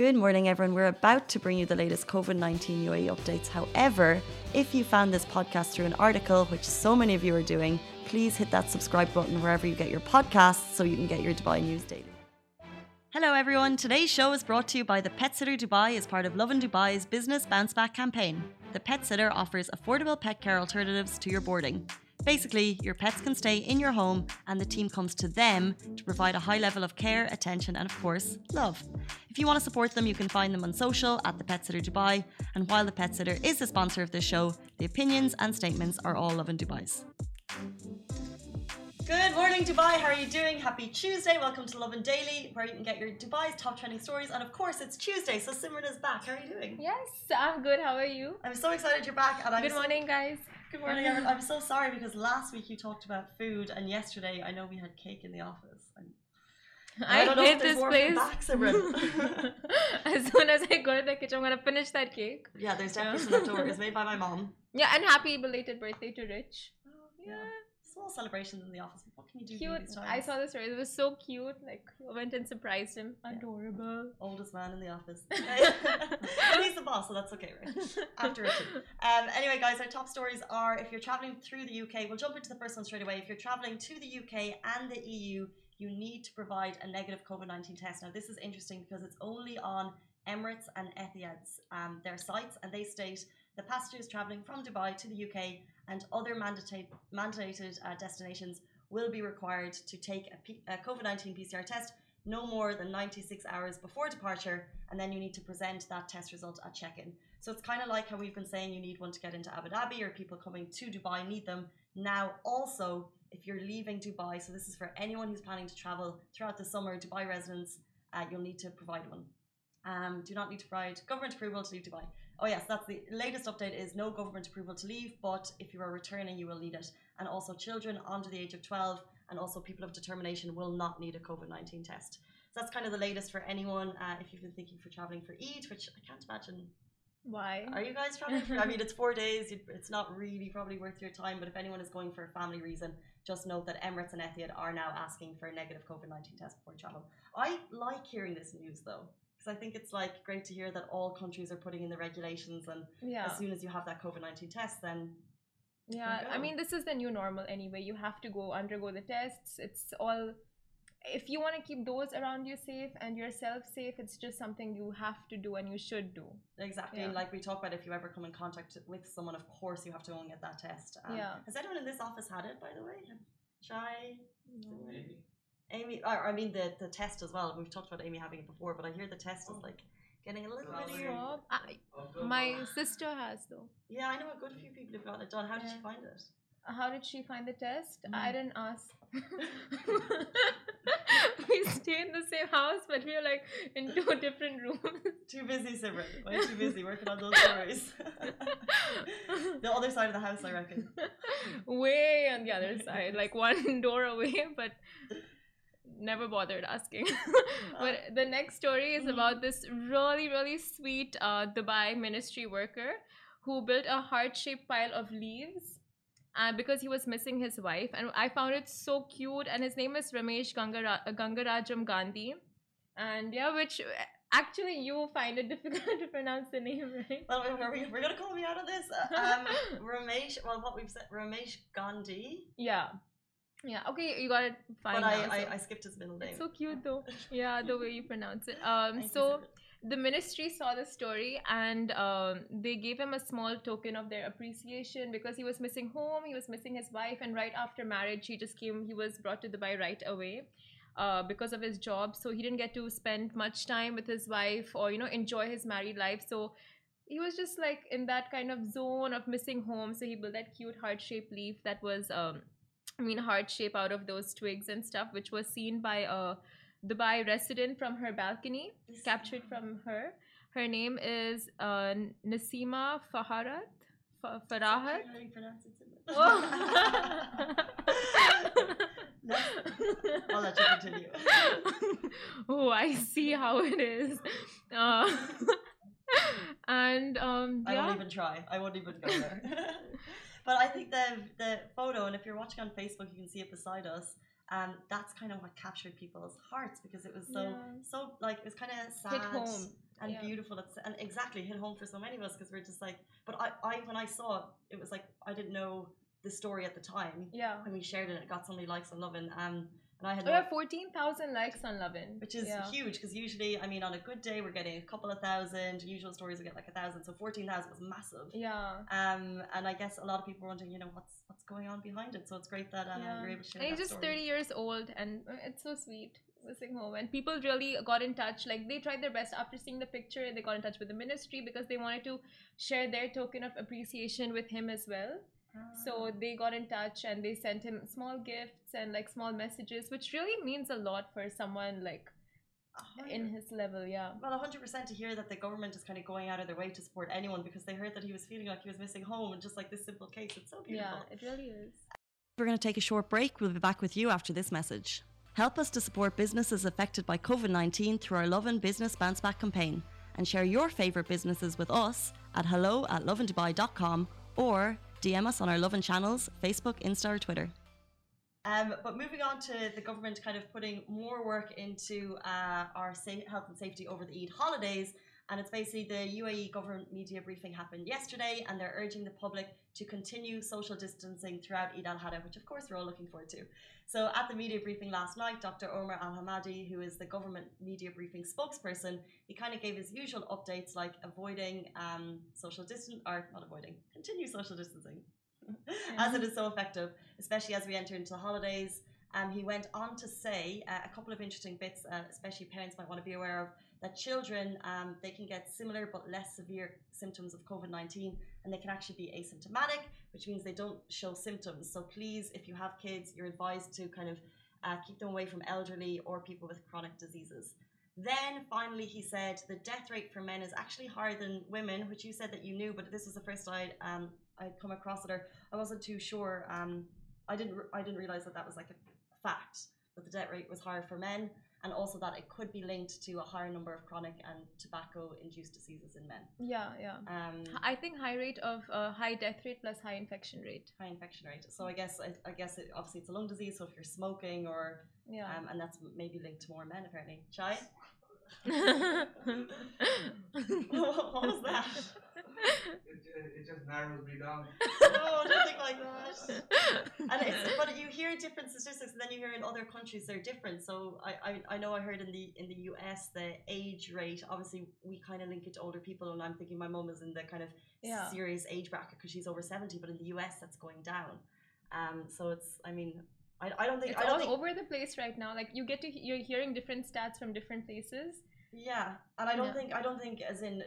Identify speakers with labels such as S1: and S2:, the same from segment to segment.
S1: Good morning, everyone. We're about to bring you the latest COVID 19 UAE updates. However, if you found this podcast through an article, which so many of you are doing, please hit that subscribe button wherever you get your podcasts so you can get your Dubai news daily. Hello, everyone. Today's show is brought to you by the Pet Sitter Dubai as part of Lovin Dubai's Business Bounce Back campaign. The Pet Sitter offers affordable pet care alternatives to your boarding. Basically, your pets can stay in your home and the team comes to them to provide a high level of care, attention, and of course, love. If you want to support them, you can find them on social at the Pet Sitter Dubai. And while the Pet Sitter is the sponsor of this show, the opinions and statements are all Lovin Dubai's. Good morning, Dubai. How are you doing? Happy Tuesday. Welcome to Lovin Daily, where you can get your Dubai's top trending stories. And of course, it's Tuesday, so Simran is back. How are you doing?
S2: Yes, I'm good. How are you?
S1: I'm so excited you're back. And I'm
S2: good
S1: so-
S2: morning, guys.
S1: Good morning, everyone. I'm so sorry because last week you talked about food, and yesterday I know we had cake in the office.
S2: I,
S1: don't know
S2: hate this place. As soon as I go to the kitchen, I'm gonna finish that cake.
S1: yeah, there's definitely some left over. It's made by my mom.
S2: Yeah, and happy belated birthday to Rich.
S1: Oh, Yeah. Small celebrations in the office. What can you do?
S2: Cute. I saw the story. It was so cute. Like, I went and surprised him. Adorable.
S1: Oldest man in the office. and he's the boss, so that's okay, right? After Richard. Um, anyway, guys, our top stories are if you're traveling through the UK, we'll jump into the first one straight away. If you're traveling to the UK and the EU, you need to provide a negative COVID 19 test. Now, this is interesting because it's only on Emirates and Etihad's um, their sites, and they state the passengers traveling from Dubai to the UK and other mandated, mandated uh, destinations will be required to take a, P- a COVID 19 PCR test no more than 96 hours before departure, and then you need to present that test result at check in. So it's kind of like how we've been saying you need one to get into Abu Dhabi, or people coming to Dubai need them. Now, also, if you're leaving Dubai, so this is for anyone who's planning to travel throughout the summer, Dubai residents, uh, you'll need to provide one. Um, do not need to provide government approval to leave Dubai. Oh yes, that's the latest update is no government approval to leave, but if you are returning, you will need it. And also children under the age of 12 and also people of determination will not need a COVID-19 test. So that's kind of the latest for anyone uh, if you've been thinking for traveling for Eid, which I can't imagine.
S2: Why?
S1: Are you guys traveling for? I mean, it's four days. It's not really probably worth your time. But if anyone is going for a family reason, just note that Emirates and Etihad are now asking for a negative COVID-19 test before travel. I like hearing this news though. Because I think it's like great to hear that all countries are putting in the regulations, and
S2: Yeah.
S1: as soon as you have that COVID nineteen test, then
S2: Yeah, I mean, this is the new normal anyway. You have to go undergo the tests. It's all. If you want to keep those around you safe and yourself safe, it's just something you have to do and you should do.
S1: Exactly.
S2: Yeah.
S1: like we talk about, if you ever come in contact with someone, of course you have to go and get that test. Um,
S2: Yeah.
S1: Has anyone in this office had it, by the way? Shy? no. Amy, or, I mean the, the test as well. We've talked about Amy having it before, but I hear the test is like getting a little bit of your...
S2: Swab. I, my sister has though.
S1: Yeah, I know a good few people have gotten it done. How did she find it?
S2: How did she find the test? I
S1: Mm.
S2: didn't ask. we stay in the same house, but we are like in two different rooms.
S1: Too busy, Simran. Way too busy working on those stories. the other side of the house, I reckon.
S2: Way on the other side, like one door away, but never bothered asking. but the next story is
S1: Mhm.
S2: about this really, really sweet uh, Dubai ministry worker who built a heart shaped pile of leaves. Uh, because he was missing his wife, and I found it so cute. And his name is Ramesh Gangara- Gangarajam Gandhi, and yeah, which actually you find it difficult to pronounce the name, right?
S1: Well, we're, we're, we're going to call me out of this. Uh, Um, Ramesh, well, what we've said, Ramesh Gandhi,
S2: Yeah, yeah. Okay, you got it fine.
S1: but I,
S2: now, so-
S1: I, I skipped his middle name.
S2: It's so cute though. Yeah, the way you pronounce it. Um, so. The ministry saw the story and um, they gave him a small token of their appreciation because he was missing home, he was missing his wife, and right after marriage, he just came. He was brought to Dubai right away. Uh, because of his job, so he didn't get to spend much time with his wife or you know enjoy his married life. So he was just like in that kind of zone of missing home. So he built that cute heart shaped leaf that was um, I mean, heart shape out of those twigs and stuff, which was seen by a Dubai resident from her balcony, captured from her. Her name is uh, Nasima Faharat. Fa- Farahat.
S1: How do you pronounce it,
S2: Oh.
S1: I'll let you continue.
S2: oh, I see how it is. Uh, and um,
S1: I won't even try. I won't even go there. but I think the the photo, and if you're watching on Facebook, you can see it beside us. Um, that's kind of what captured people's hearts because it was so
S2: Yeah.
S1: so like it was kind of sad. and
S2: Yeah.
S1: beautiful. It's, and exactly hit home for so many of us because we're just like, but I, I, when I saw it, it was like, I didn't know the story at the time.
S2: Yeah.
S1: When we shared it, it got so many likes on Lovin. Um, and I had
S2: We
S1: no,
S2: have 14,000 likes on Lovin.
S1: which is
S2: yeah.
S1: huge because usually, I mean, on a good day, we're getting a couple of thousand. Usual stories we get like a thousand, so fourteen thousand was massive.
S2: Yeah.
S1: Um, and I guess a lot of people were wondering, you know, what's what's going on behind it. So it's great that um,
S2: yeah.
S1: you're able to share
S2: And he's just
S1: story.
S2: 30 years old and uh, it's so sweet. Missing home and people really got in touch like they tried their best after seeing the picture they got in touch with the ministry because they wanted to share their token of appreciation with him as well so
S1: Ah.
S2: they got in touch and they sent him small gifts and like small messages which really means a lot for someone like
S1: hundred-
S2: in his level yeah
S1: Well, 100% to hear that the government is kind of going out of their way to support anyone because they heard that he was feeling like he was missing home and just like this simple case. It's so beautiful.
S2: yeah it really is
S1: We're going to take a short break. We'll be back with you after this message. Help us to support businesses affected by COVID 19 through our Lovin Business Bounce Back campaign and share your favourite businesses with us at hello at lovindubai.com or DM us on our Lovin channels, Facebook, Insta, or Twitter. Um, but moving on to the government kind of putting more work into uh, our health and safety over the Eid holidays. And it's basically the UAE government media briefing happened yesterday, and they're urging the public to continue social distancing throughout Eid al Adha, which of course we're all looking forward to. So at the media briefing last night, Dr. Omar Al Hamadi, who is the government media briefing spokesperson, he kind of gave his usual updates like avoiding um, social distance, or not avoiding, continue social distancing. as it is so effective, especially as we enter into the holidays. Um, he went on to say uh, a couple of interesting bits, uh, especially parents might want to be aware of, that children um, they can get similar but less severe symptoms of COVID nineteen, and they can actually be asymptomatic, which means they don't show symptoms. So please, if you have kids, you're advised to kind of uh, keep them away from elderly or people with chronic diseases. Then finally, he said the death rate for men is actually higher than women, which you said that you knew, but this was the first I'd um, I'd come across it, or I wasn't too sure. Um, I didn't I didn't realize that that was like a fact that the death rate was higher for men, and also that it could be linked to a higher number of chronic and tobacco-induced diseases in men.
S2: yeah yeah
S1: Um,
S2: i think high rate of uh, high death rate plus high infection rate
S1: high infection rate. So I guess I, I guess it, obviously it's a lung disease. So if you're smoking or
S2: yeah
S1: um, and that's maybe linked to more men apparently. Chai, what was that?
S3: It, ju- it just narrows me down.
S1: No, don't think like that. And it's, but you hear different statistics, and then you hear in other countries they're different. So I, I, I know I heard in the in the US the age rate. Obviously, we kind of link it to older people, and I'm thinking my mum is in the kind of
S2: Yeah.
S1: serious age bracket because she's over seventy. But in the US, that's going down. Um, so it's I mean I, I don't think
S2: it's
S1: I don't
S2: all
S1: think
S2: over the place right now. Like you get to you're hearing different stats from different places.
S1: Yeah, and I don't
S2: Yeah.
S1: think I don't think as in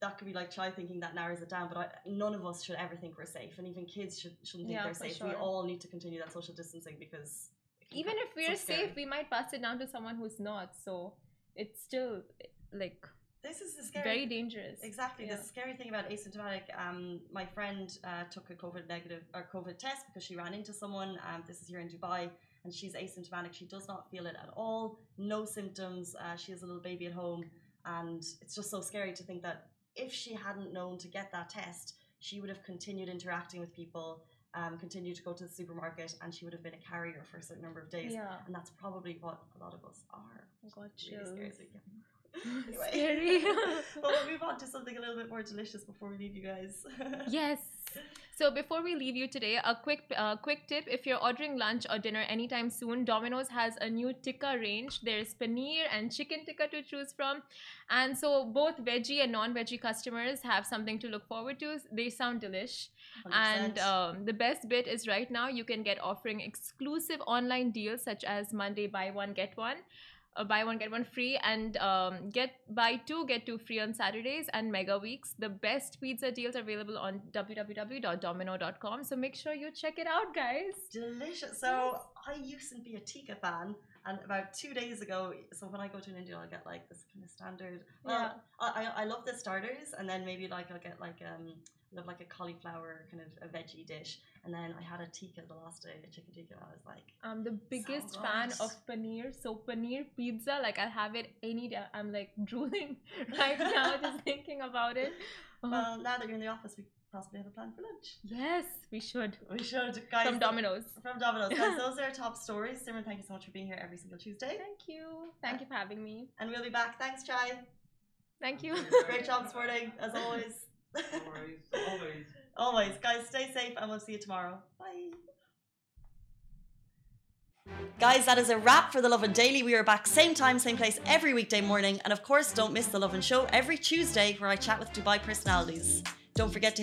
S1: that could be like Chai thinking that narrows it down, but I, none of us should ever think we're safe, and even kids should shouldn't think
S2: Yeah,
S1: they're safe. We all need to continue that social distancing because
S2: even if we're
S1: so
S2: safe we might pass it down to someone who's not so it's still like
S1: this is the scary
S2: very dangerous
S1: Exactly.
S2: Yeah.
S1: The scary thing about asymptomatic, um, my friend uh, took a COVID negative or COVID test because she ran into someone. Um, this is here in Dubai, and she's asymptomatic. She does not feel it at all. No symptoms. Uh, she has a little baby at home, and it's just so scary to think that if she hadn't known to get that test, she would have continued interacting with people, um, continued to go to the supermarket, and she would have been a carrier for a certain number of days.
S2: yeah
S1: And that's probably what a lot of us are.
S2: got
S1: Really scary.
S2: chills
S1: So, yeah. Anyway.
S2: scary
S1: well, we'll move on to something a little bit more delicious before we leave you guys.
S2: yes so before we leave you today a quick uh, quick tip if you're ordering lunch or dinner anytime soon domino's has a new tikka range there's paneer and chicken tikka to choose from and so both veggie and non-veggie customers have something to look forward to they sound delish
S1: 100%.
S2: and um, the best bit is right now you can get offering exclusive online deals such as monday buy one get one uh, buy one get one free and um, get buy two get two free on saturdays and mega weeks. The best pizza deals are available on www.domino.com so make sure you check it out guys.
S1: Delicious. So I used to be a tikka fan, and about two days ago, so when I go to an India, I'll get like this kind of standard. Well, I, I I love the starters, and then maybe like I'll get like um love like a cauliflower kind of a veggie dish, and then I had a tikka the last day, a chicken tikka. I was like,
S2: i'm the biggest
S1: So
S2: fan of paneer so paneer pizza like i'll have it any day i'm like drooling right now just thinking about it Oh,
S1: well, now that you're in the office, we possibly have a plan for lunch.
S2: yes we should
S1: We should, guys.
S2: from domino's
S1: From Domino's. Guys, those are our top stories. Simran, thank you so much for being here every single Tuesday.
S2: Thank you. Thank you for having me.
S1: And we'll be back. Thanks, Chai.
S2: Thank you.
S1: Great job this morning, as always.
S3: Always.
S1: always. Guys, stay safe and we'll see you tomorrow. Bye. Guys, that is a wrap for the Lovin Daily. We are back same time, same place every weekday morning. And of course, don't miss the Lovin Show every Tuesday where I chat with Dubai personalities. Don't forget to